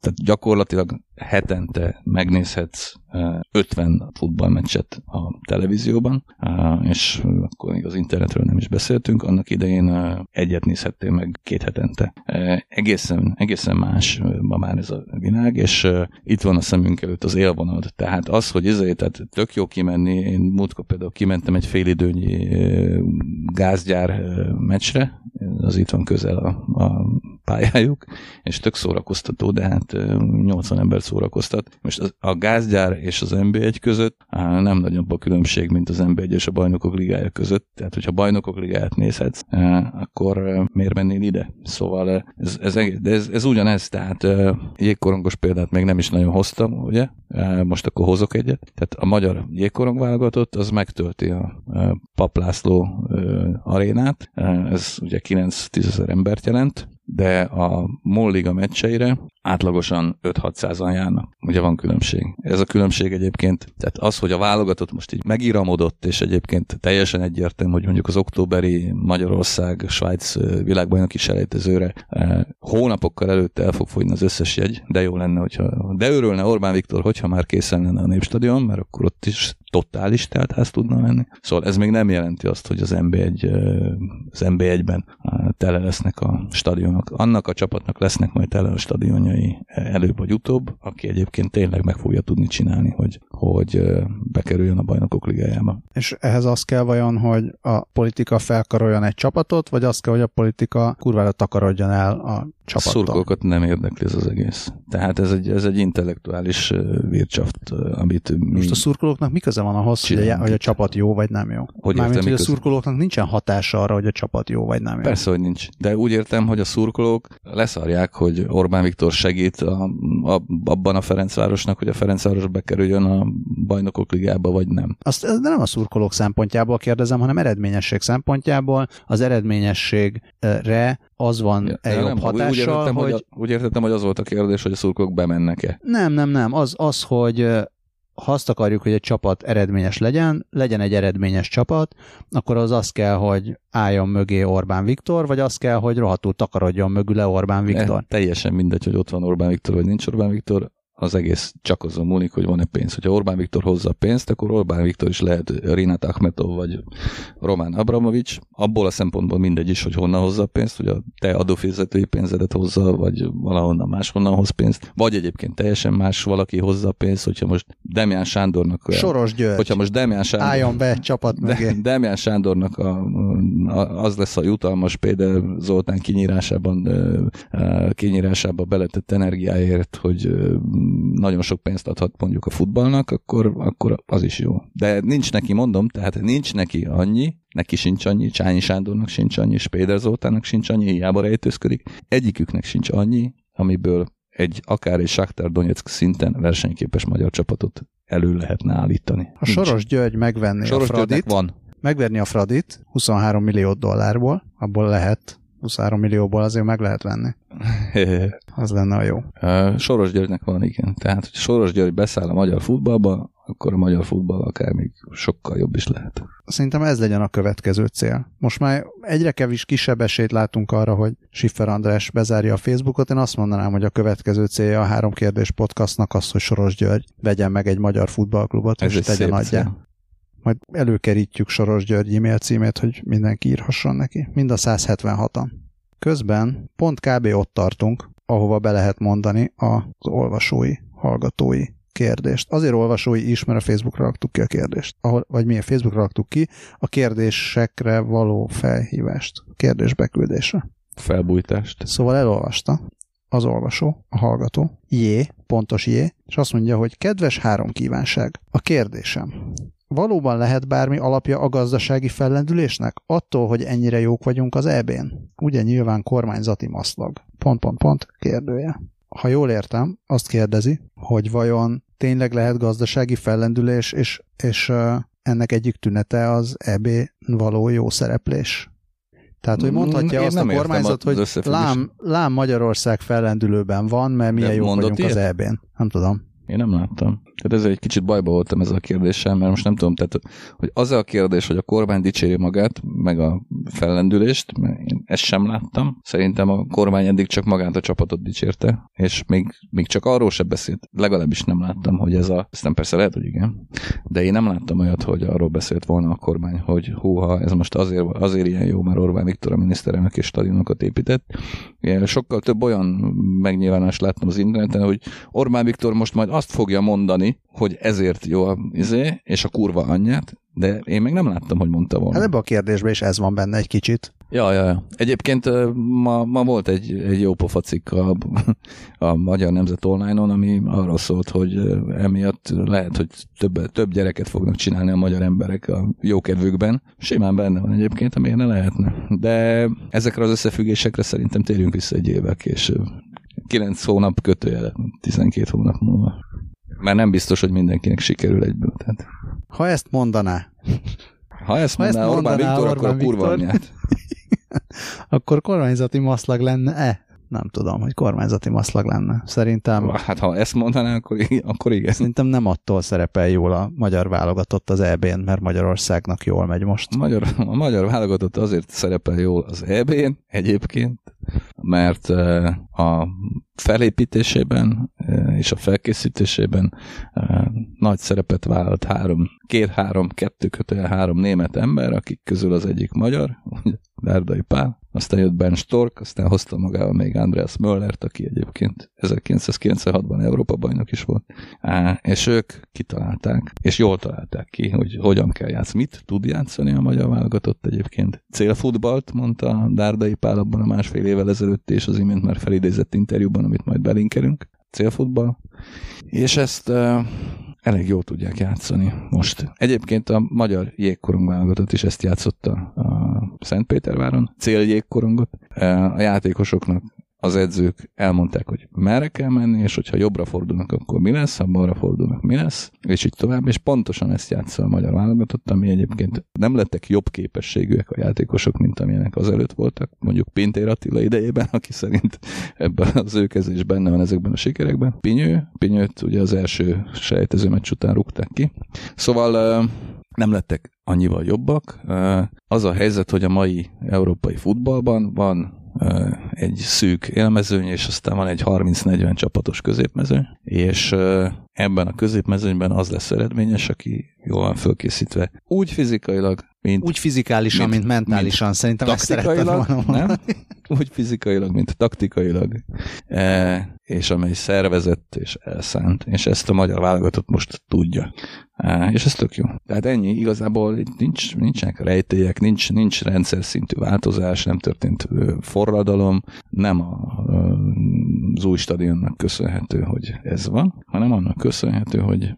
tehát gyakorlatilag hetente megnézhetsz 50 futballmeccset a televízióban, és akkor még az internetről nem is beszéltünk, annak idején egyet nézhettél meg két hetente. Egészen, egészen más ma már ez a világ, és itt van a szemünk előtt az élvonal. Tehát az, hogy ezért, tehát tök jó kimenni, én múltkor például kimentem egy félidőnyi gázgyár meccsre, az itt van közel a, a pályájuk, és tök szórakoztató, de hát 80 ember szórakoztat. Most a gázgyár és az NB1 között nem nagyobb a különbség, mint az NB1 és a bajnokok ligája között. Tehát, hogyha bajnokok ligáját nézhetsz, akkor miért mennél ide? Szóval ez, ez, de ez, ez ugyanez, tehát jégkorongos példát még nem is nagyon hoztam, ugye? Most akkor hozok egyet. Tehát a magyar jégkorong válogatott, az megtölti a Paplászló arénát. Ez ugye 9-10 ezer embert jelent, de a Molliga meccseire átlagosan 5-600-an járnak. Ugye van különbség. Ez a különbség egyébként, tehát az, hogy a válogatott most így megíramodott, és egyébként teljesen egyértelmű, hogy mondjuk az októberi Magyarország, Svájc világbajnoki selejtezőre hónapokkal előtte el fog fogyni az összes jegy, de jó lenne, hogyha, de örülne Orbán Viktor, hogyha már készen lenne a Népstadion, mert akkor ott is totális teltház tudna menni. Szóval ez még nem jelenti azt, hogy az NB1, az NB1-ben tele lesznek a stadionok. Annak a csapatnak lesznek majd tele a stadionjai előbb vagy utóbb, aki egyébként tényleg meg fogja tudni csinálni, hogy, hogy bekerüljön a bajnokok ligájába. És ehhez az kell vajon, hogy a politika felkaroljon egy csapatot, vagy az kell, hogy a politika kurvára takarodjon el a csapattól? Szurkolókat nem érdekli ez az egész. Tehát ez egy, ez egy intellektuális vircsaft, amit mi... Most a szurkolóknak mi köze van ahhoz, hogy a, hogy a csapat jó vagy nem jó? Hogy Mármint, hogy a szurkolóknak nincsen hatása arra, hogy a csapat jó vagy nem jó. Persze, hogy nincs. De úgy értem, hogy a szurkolók leszarják, hogy Orbán Viktor segít a, a, abban a Ferencvárosnak, hogy a Ferencváros bekerüljön a bajnokok ligába, vagy nem. Azt de nem a szurkolók szempontjából kérdezem, hanem eredményesség szempontjából. Az eredményességre az van ja, egy jobb hatással, úgy értettem, hogy... hogy... Úgy értettem, hogy az volt a kérdés, hogy a szurkolók bemennek-e. Nem, nem, nem. Az, az hogy ha azt akarjuk, hogy egy csapat eredményes legyen, legyen egy eredményes csapat, akkor az az kell, hogy álljon mögé Orbán Viktor, vagy az kell, hogy rohadtul takarodjon mögüle Orbán Viktor. E, teljesen mindegy, hogy ott van Orbán Viktor, vagy nincs Orbán Viktor, az egész csak azon múlik, hogy van-e pénz. Hogyha Orbán Viktor hozza a pénzt, akkor Orbán Viktor is lehet Rinat Akhmetov vagy Román Abramovics. Abból a szempontból mindegy is, hogy honnan hozza a pénzt, hogy a te adófizetői pénzedet hozza, vagy valahonnan máshonnan hoz pénzt, vagy egyébként teljesen más valaki hozza a pénzt, hogyha most Demián Sándornak... Soros György. Hogyha most Demián Sándor, Álljon be csapat mögé. De, Demián Sándornak a, a, az lesz a jutalmas például Zoltán kinyírásában, kinyírásába beletett energiáért, hogy nagyon sok pénzt adhat mondjuk a futballnak, akkor, akkor az is jó. De nincs neki, mondom, tehát nincs neki annyi, neki sincs annyi, Csányi Sándornak sincs annyi, Spéder Zoltának sincs annyi, hiába rejtőzködik. Egyiküknek sincs annyi, amiből egy akár egy Shakhtar Donetsk szinten versenyképes magyar csapatot elő lehetne állítani. A Soros György megvenni Soros a Fradit, van. megverni a Fradit 23 millió dollárból, abból lehet 23 millióból azért meg lehet venni. Az lenne a jó. Soros Györgynek van, igen. Tehát, hogy Soros György beszáll a magyar futballba, akkor a magyar futball akár még sokkal jobb is lehet. Szerintem ez legyen a következő cél. Most már egyre kevés kisebb esélyt látunk arra, hogy Siffer András bezárja a Facebookot. Én azt mondanám, hogy a következő célja a Három Kérdés podcastnak az, hogy Soros György vegyen meg egy magyar futballklubot, ez és tegyen adja majd előkerítjük Soros György e-mail címét, hogy mindenki írhasson neki. Mind a 176-an. Közben pont kb. ott tartunk, ahova be lehet mondani az olvasói, hallgatói kérdést. Azért olvasói is, mert a Facebookra raktuk ki a kérdést. Ahol, vagy mi a Facebookra raktuk ki a kérdésekre való felhívást. Kérdés beküldésre. Felbújtást. Szóval elolvasta az olvasó, a hallgató, J, pontos J, és azt mondja, hogy kedves három kívánság. A kérdésem. Valóban lehet bármi alapja a gazdasági fellendülésnek? Attól, hogy ennyire jók vagyunk az EB-n? Ugye nyilván kormányzati maszlag. Pont, pont, pont, kérdője. Ha jól értem, azt kérdezi, hogy vajon tényleg lehet gazdasági fellendülés, és, és ennek egyik tünete az EB való jó szereplés. Tehát, hogy mondhatja Én azt a kormányzat, hogy lám, lám Magyarország fellendülőben van, mert milyen jó vagyunk ilyet? az EB-n. Nem tudom. Én nem láttam. Tehát ezzel egy kicsit bajba voltam ezzel a kérdéssel, mert most nem tudom, tehát, hogy az a kérdés, hogy a kormány dicséri magát, meg a fellendülést, mert én ezt sem láttam. Szerintem a kormány eddig csak magát a csapatot dicsérte, és még, még csak arról sem beszélt. Legalábbis nem láttam, hogy ez a... Aztán persze lehet, hogy igen. De én nem láttam olyat, hogy arról beszélt volna a kormány, hogy húha, ez most azért, azért ilyen jó, mert Orbán Viktor a miniszterelnök és stadionokat épített. Én sokkal több olyan megnyilvánást láttam az interneten, hogy Orbán Viktor most majd azt fogja mondani, hogy ezért jó a izé, és a kurva anyját, de én még nem láttam, hogy mondta volna. Hát ebben a kérdésben is ez van benne egy kicsit. Ja, ja, ja. Egyébként ma, ma volt egy, egy jó pofa cikk a, a Magyar Nemzet Online-on, ami arról szólt, hogy emiatt lehet, hogy több, több gyereket fognak csinálni a magyar emberek a jókedvükben. Simán benne van egyébként, amiért ne lehetne. De ezekre az összefüggésekre szerintem térjünk vissza egy évvel később. 9 hónap kötőjele, 12 hónap múlva. Már nem biztos, hogy mindenkinek sikerül egyből. Tehát. Ha ezt mondaná. Ha ezt mondaná, ha ezt mondaná Orbán Viktor, Orbán akkor a kurva anyját. akkor kormányzati maszlag lenne-e? Nem tudom, hogy kormányzati maszlag lenne. Szerintem... Hát ha ezt mondaná, akkor, akkor igen. Szerintem nem attól szerepel jól a magyar válogatott az EB-n, mert Magyarországnak jól megy most. Magyar, a magyar válogatott azért szerepel jól az EB-n egyébként, mert a felépítésében és a felkészítésében nagy szerepet vállalt három, két-három, kettő kötője három német ember, akik közül az egyik magyar, Dárdai Pál, aztán jött Ben Stork, aztán hozta magával még Andreas Möllert, aki egyébként 1996-ban Európa bajnok is volt, és ők kitalálták, és jól találták ki, hogy hogyan kell játszani, mit tud játszani a magyar válogatott egyébként. Célfutballt, mondta Dárdai Pál abban a másfél évvel ezelőtt, és az imént már felidézett interjúban, amit majd belinkelünk, célfutball, és ezt elég jól tudják játszani most. Egyébként a magyar jégkorong válogatott is ezt játszotta a Szentpéterváron, céljégkorongot. A játékosoknak az edzők elmondták, hogy merre kell menni, és hogyha jobbra fordulnak, akkor mi lesz, ha balra fordulnak, mi lesz, és így tovább, és pontosan ezt játsza a magyar válogatott, ami egyébként nem lettek jobb képességűek a játékosok, mint amilyenek azelőtt voltak, mondjuk Pintér Attila idejében, aki szerint ebben az ő kezés benne van ezekben a sikerekben. Pinyő, Pinyőt ugye az első sejtező meccs után rúgták ki. Szóval nem lettek annyival jobbak. Az a helyzet, hogy a mai európai futballban van egy szűk élmezőny, és aztán van egy 30-40 csapatos középmezőny, és ebben a középmezőnyben az lesz eredményes, aki jól van fölkészítve. Úgy fizikailag, mint... Úgy fizikálisan, mint, mint mentálisan. Mint Szerintem taktikailag, nem? Úgy fizikailag, mint taktikailag. E, és amely szervezett és elszánt. És ezt a magyar válogatott most tudja. E, és ez tök jó. Tehát ennyi. Igazából nincs, nincsenek rejtélyek, nincs, nincs rendszer szintű változás, nem történt forradalom, nem a, az új stadionnak köszönhető, hogy ez van, hanem annak köszönhető, hogy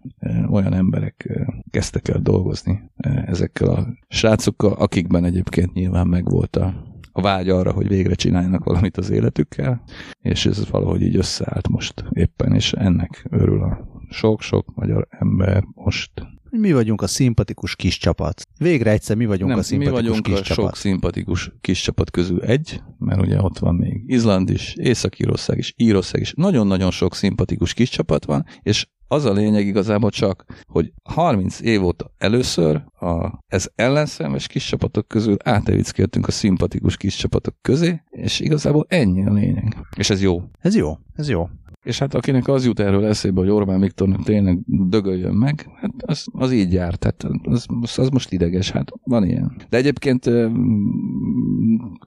olyan emberek kezdtek el dolgozni ezekkel a srácokkal, akikben egyébként nyilván megvolt a, a vágy arra, hogy végre csináljanak valamit az életükkel, és ez valahogy így összeállt most éppen, és ennek örül a sok-sok magyar ember most. Mi vagyunk a szimpatikus kis csapat. Végre egyszer mi vagyunk Nem, a szimpatikus mi vagyunk kis a csapat. sok szimpatikus kis csapat közül egy, mert ugye ott van még Izland is, Észak-Írország is, Írország is. Nagyon-nagyon sok szimpatikus kis csapat van, és az a lényeg igazából csak, hogy 30 év óta először a, ez ellenszemes kis csapatok közül átevickéltünk a szimpatikus kis csapatok közé, és igazából ennyi a lényeg. És ez jó. Ez jó, ez jó. És hát akinek az jut erről eszébe, hogy Orbán Viktornak tényleg dögöljön meg, hát az, az így jár, tehát az, az most ideges, hát van ilyen. De egyébként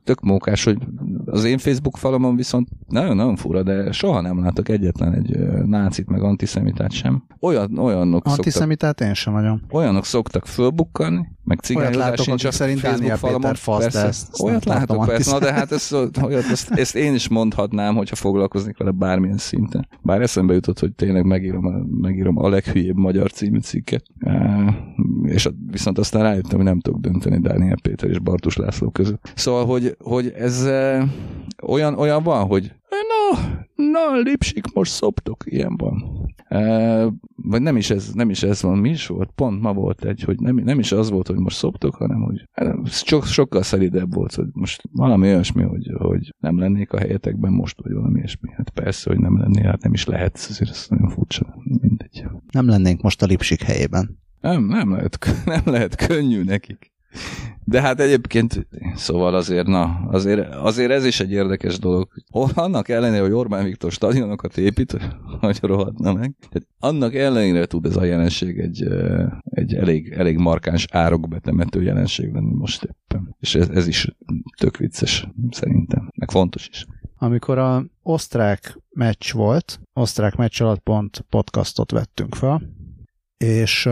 tök mókás, hogy az én Facebook falomon viszont nagyon-nagyon fura, de soha nem látok egyetlen egy nácit, meg antiszemitát sem. Olyan, olyanok Antiszemitát szoktak, én sem nagyon. Olyanok szoktak fölbukkanni, meg cigányozás sincs a szerint Facebook falamon. Fasz, persze, ezt olyat látok, persze, na de hát ezt, olyat, ezt, ezt, én is mondhatnám, hogyha foglalkoznék vele bármilyen szinten. Bár eszembe jutott, hogy tényleg megírom a, megírom a leghülyébb magyar című cikket. És viszont aztán rájöttem, hogy nem tudok dönteni Dániel Péter és Bartus László között. Szóval, hogy, hogy ez olyan, olyan van, hogy na, na, lipsik, most szoptok, ilyen van. Vagy nem is ez, nem is ez van, mi is volt, pont ma volt egy, hogy nem, nem is az volt, hogy most szoptok, hanem hogy sok, sokkal szelidebb volt, hogy most valami olyasmi, hogy, hogy nem lennék a helyetekben most, vagy valami ilyesmi. Hát persze, hogy nem lennél, hát nem is lehet, azért ez nagyon furcsa, mindegy. Nem lennénk most a Lipsik helyében. Nem, nem lehet, nem lehet könnyű nekik. De hát egyébként, szóval azért, na, azért, azért ez is egy érdekes dolog. Annak ellenére, hogy Orbán Viktor stadionokat épít, hogy rohadna meg, tehát annak ellenére tud ez a jelenség egy, egy elég, elég markáns árokbetemető jelenség lenni most éppen. És ez, ez is tök vicces, szerintem, meg fontos is. Amikor a osztrák meccs volt, osztrák meccs alatt pont podcastot vettünk fel, és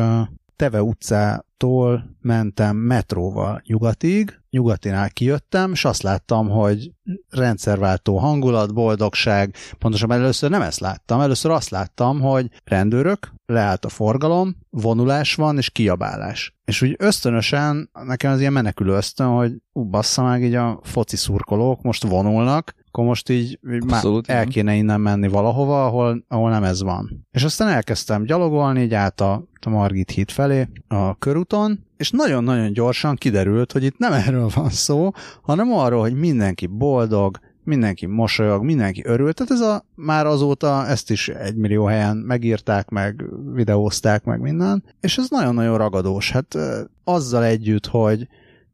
Teve utcától mentem metróval nyugatig, nyugatinál kijöttem, és azt láttam, hogy rendszerváltó hangulat, boldogság, pontosan először nem ezt láttam, először azt láttam, hogy rendőrök, leállt a forgalom, vonulás van, és kiabálás. És úgy ösztönösen, nekem az ilyen menekülő ösztön, hogy ú, bassza meg, így a foci szurkolók most vonulnak, akkor most így, így Abszolút, már el kéne innen menni valahova, ahol, ahol nem ez van. És aztán elkezdtem gyalogolni, így át a, a Margit híd felé a körúton, és nagyon-nagyon gyorsan kiderült, hogy itt nem erről van szó, hanem arról, hogy mindenki boldog, mindenki mosolyog, mindenki örült, tehát ez a, már azóta ezt is egy millió helyen megírták, meg videózták, meg minden, és ez nagyon-nagyon ragadós. Hát azzal együtt, hogy,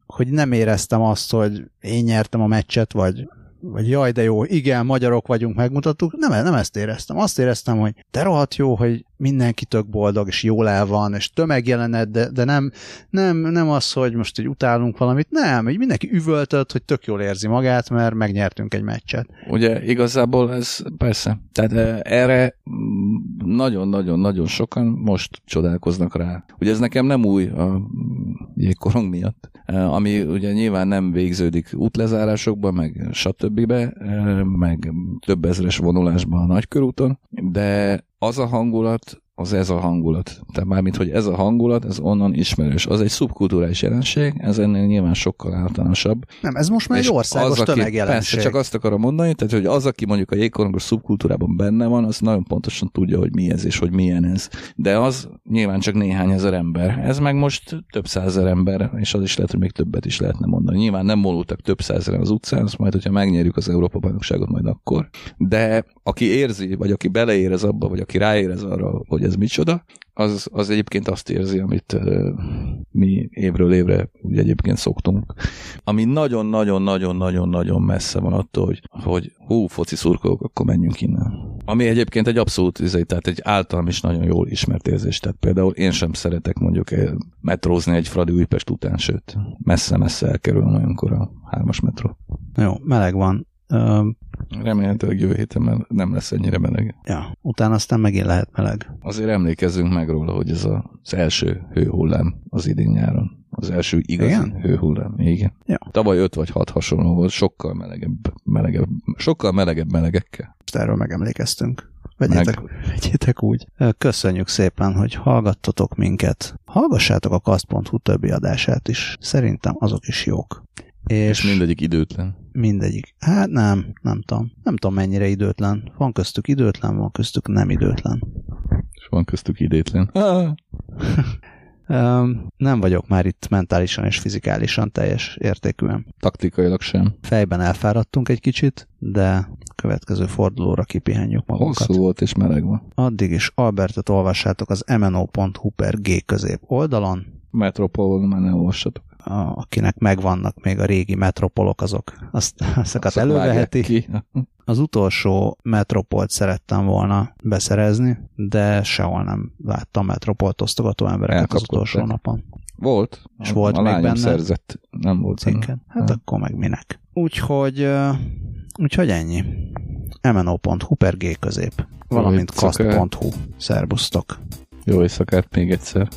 hogy nem éreztem azt, hogy én nyertem a meccset, vagy vagy jaj, de jó, igen, magyarok vagyunk, megmutattuk. Nem, nem ezt éreztem. Azt éreztem, hogy te rohadt jó, hogy mindenki tök boldog, és jól el van, és tömegjelenet, de, de nem, nem, nem az, hogy most így utálunk valamit, nem, hogy mindenki üvöltött, hogy tök jól érzi magát, mert megnyertünk egy meccset. Ugye igazából ez persze, tehát eh, erre nagyon-nagyon-nagyon sokan most csodálkoznak rá. Ugye ez nekem nem új a jégkorong miatt, ami ugye nyilván nem végződik útlezárásokban, meg stb. Eh, meg több ezres vonulásban a nagykörúton, de az a hangulat, az ez a hangulat. Tehát mármint, hogy ez a hangulat, ez onnan ismerős. Az egy szubkulturális jelenség, ez ennél nyilván sokkal általánosabb. Nem, ez most már egy országos tömegjelenség. Persze, csak azt akarom mondani, tehát, hogy az, aki mondjuk a jégkorongos szubkultúrában benne van, az nagyon pontosan tudja, hogy mi ez és hogy milyen ez. De az nyilván csak néhány ezer ember. Ez meg most több százezer ember, és az is lehet, hogy még többet is lehetne mondani. Nyilván nem molultak több százeren az utcán, azt majd, hogyha megnyerjük az Európa bajnokságot, majd akkor. De aki érzi, vagy aki beleérez abba, vagy aki ráérez arra, hogy ez micsoda, az, az egyébként azt érzi, amit mi évről évre ugye egyébként szoktunk. Ami nagyon-nagyon-nagyon-nagyon-nagyon messze van attól, hogy, hogy hú, foci szurkolók, akkor menjünk innen. Ami egyébként egy abszolút, izé, tehát egy általam is nagyon jól ismert érzés. Tehát például én sem szeretek mondjuk metrózni egy Fradi Újpest után, sőt, messze-messze elkerül olyankor a hármas metró. Jó, meleg van. Remélhetőleg jövő héten nem lesz ennyire meleg. Ja, utána aztán megint lehet meleg. Azért emlékezzünk meg róla, hogy ez az első hőhullám az idén nyáron. Az első igazi Igen? hőhullám. Igen. Ja. Tavaly öt vagy hat hasonló volt, sokkal melegebb, melegebb, sokkal melegebb melegekkel. Most erről megemlékeztünk. Vegyétek, Meg... vegyétek úgy. Köszönjük szépen, hogy hallgattatok minket. Hallgassátok a kast.hu többi adását is. Szerintem azok is jók. És, és mindegyik időtlen. Mindegyik. Hát nem, nem tudom. Nem tudom mennyire időtlen. Van köztük időtlen, van köztük nem időtlen. És van köztük idétlen. nem vagyok már itt mentálisan és fizikálisan teljes értékűen. Taktikailag sem. Fejben elfáradtunk egy kicsit, de következő fordulóra kipihenjük magunkat. Hosszú volt és meleg van. Addig is Albertet olvassátok az mno.hu per G közép oldalon. Metropolon már ne olvassatok akinek megvannak még a régi metropolok, azok azt, azokat előveheti. Ki. Az utolsó metropolt szerettem volna beszerezni, de sehol nem láttam metropolt osztogató embereket az utolsó napon. Volt. És a, volt a még benne. szerzett, nem volt benne. Hát nem. akkor meg minek. Úgyhogy, úgyhogy ennyi. mno.hu per G közép, valamint kast.hu. Szerbusztok! Jó éjszakát még egyszer!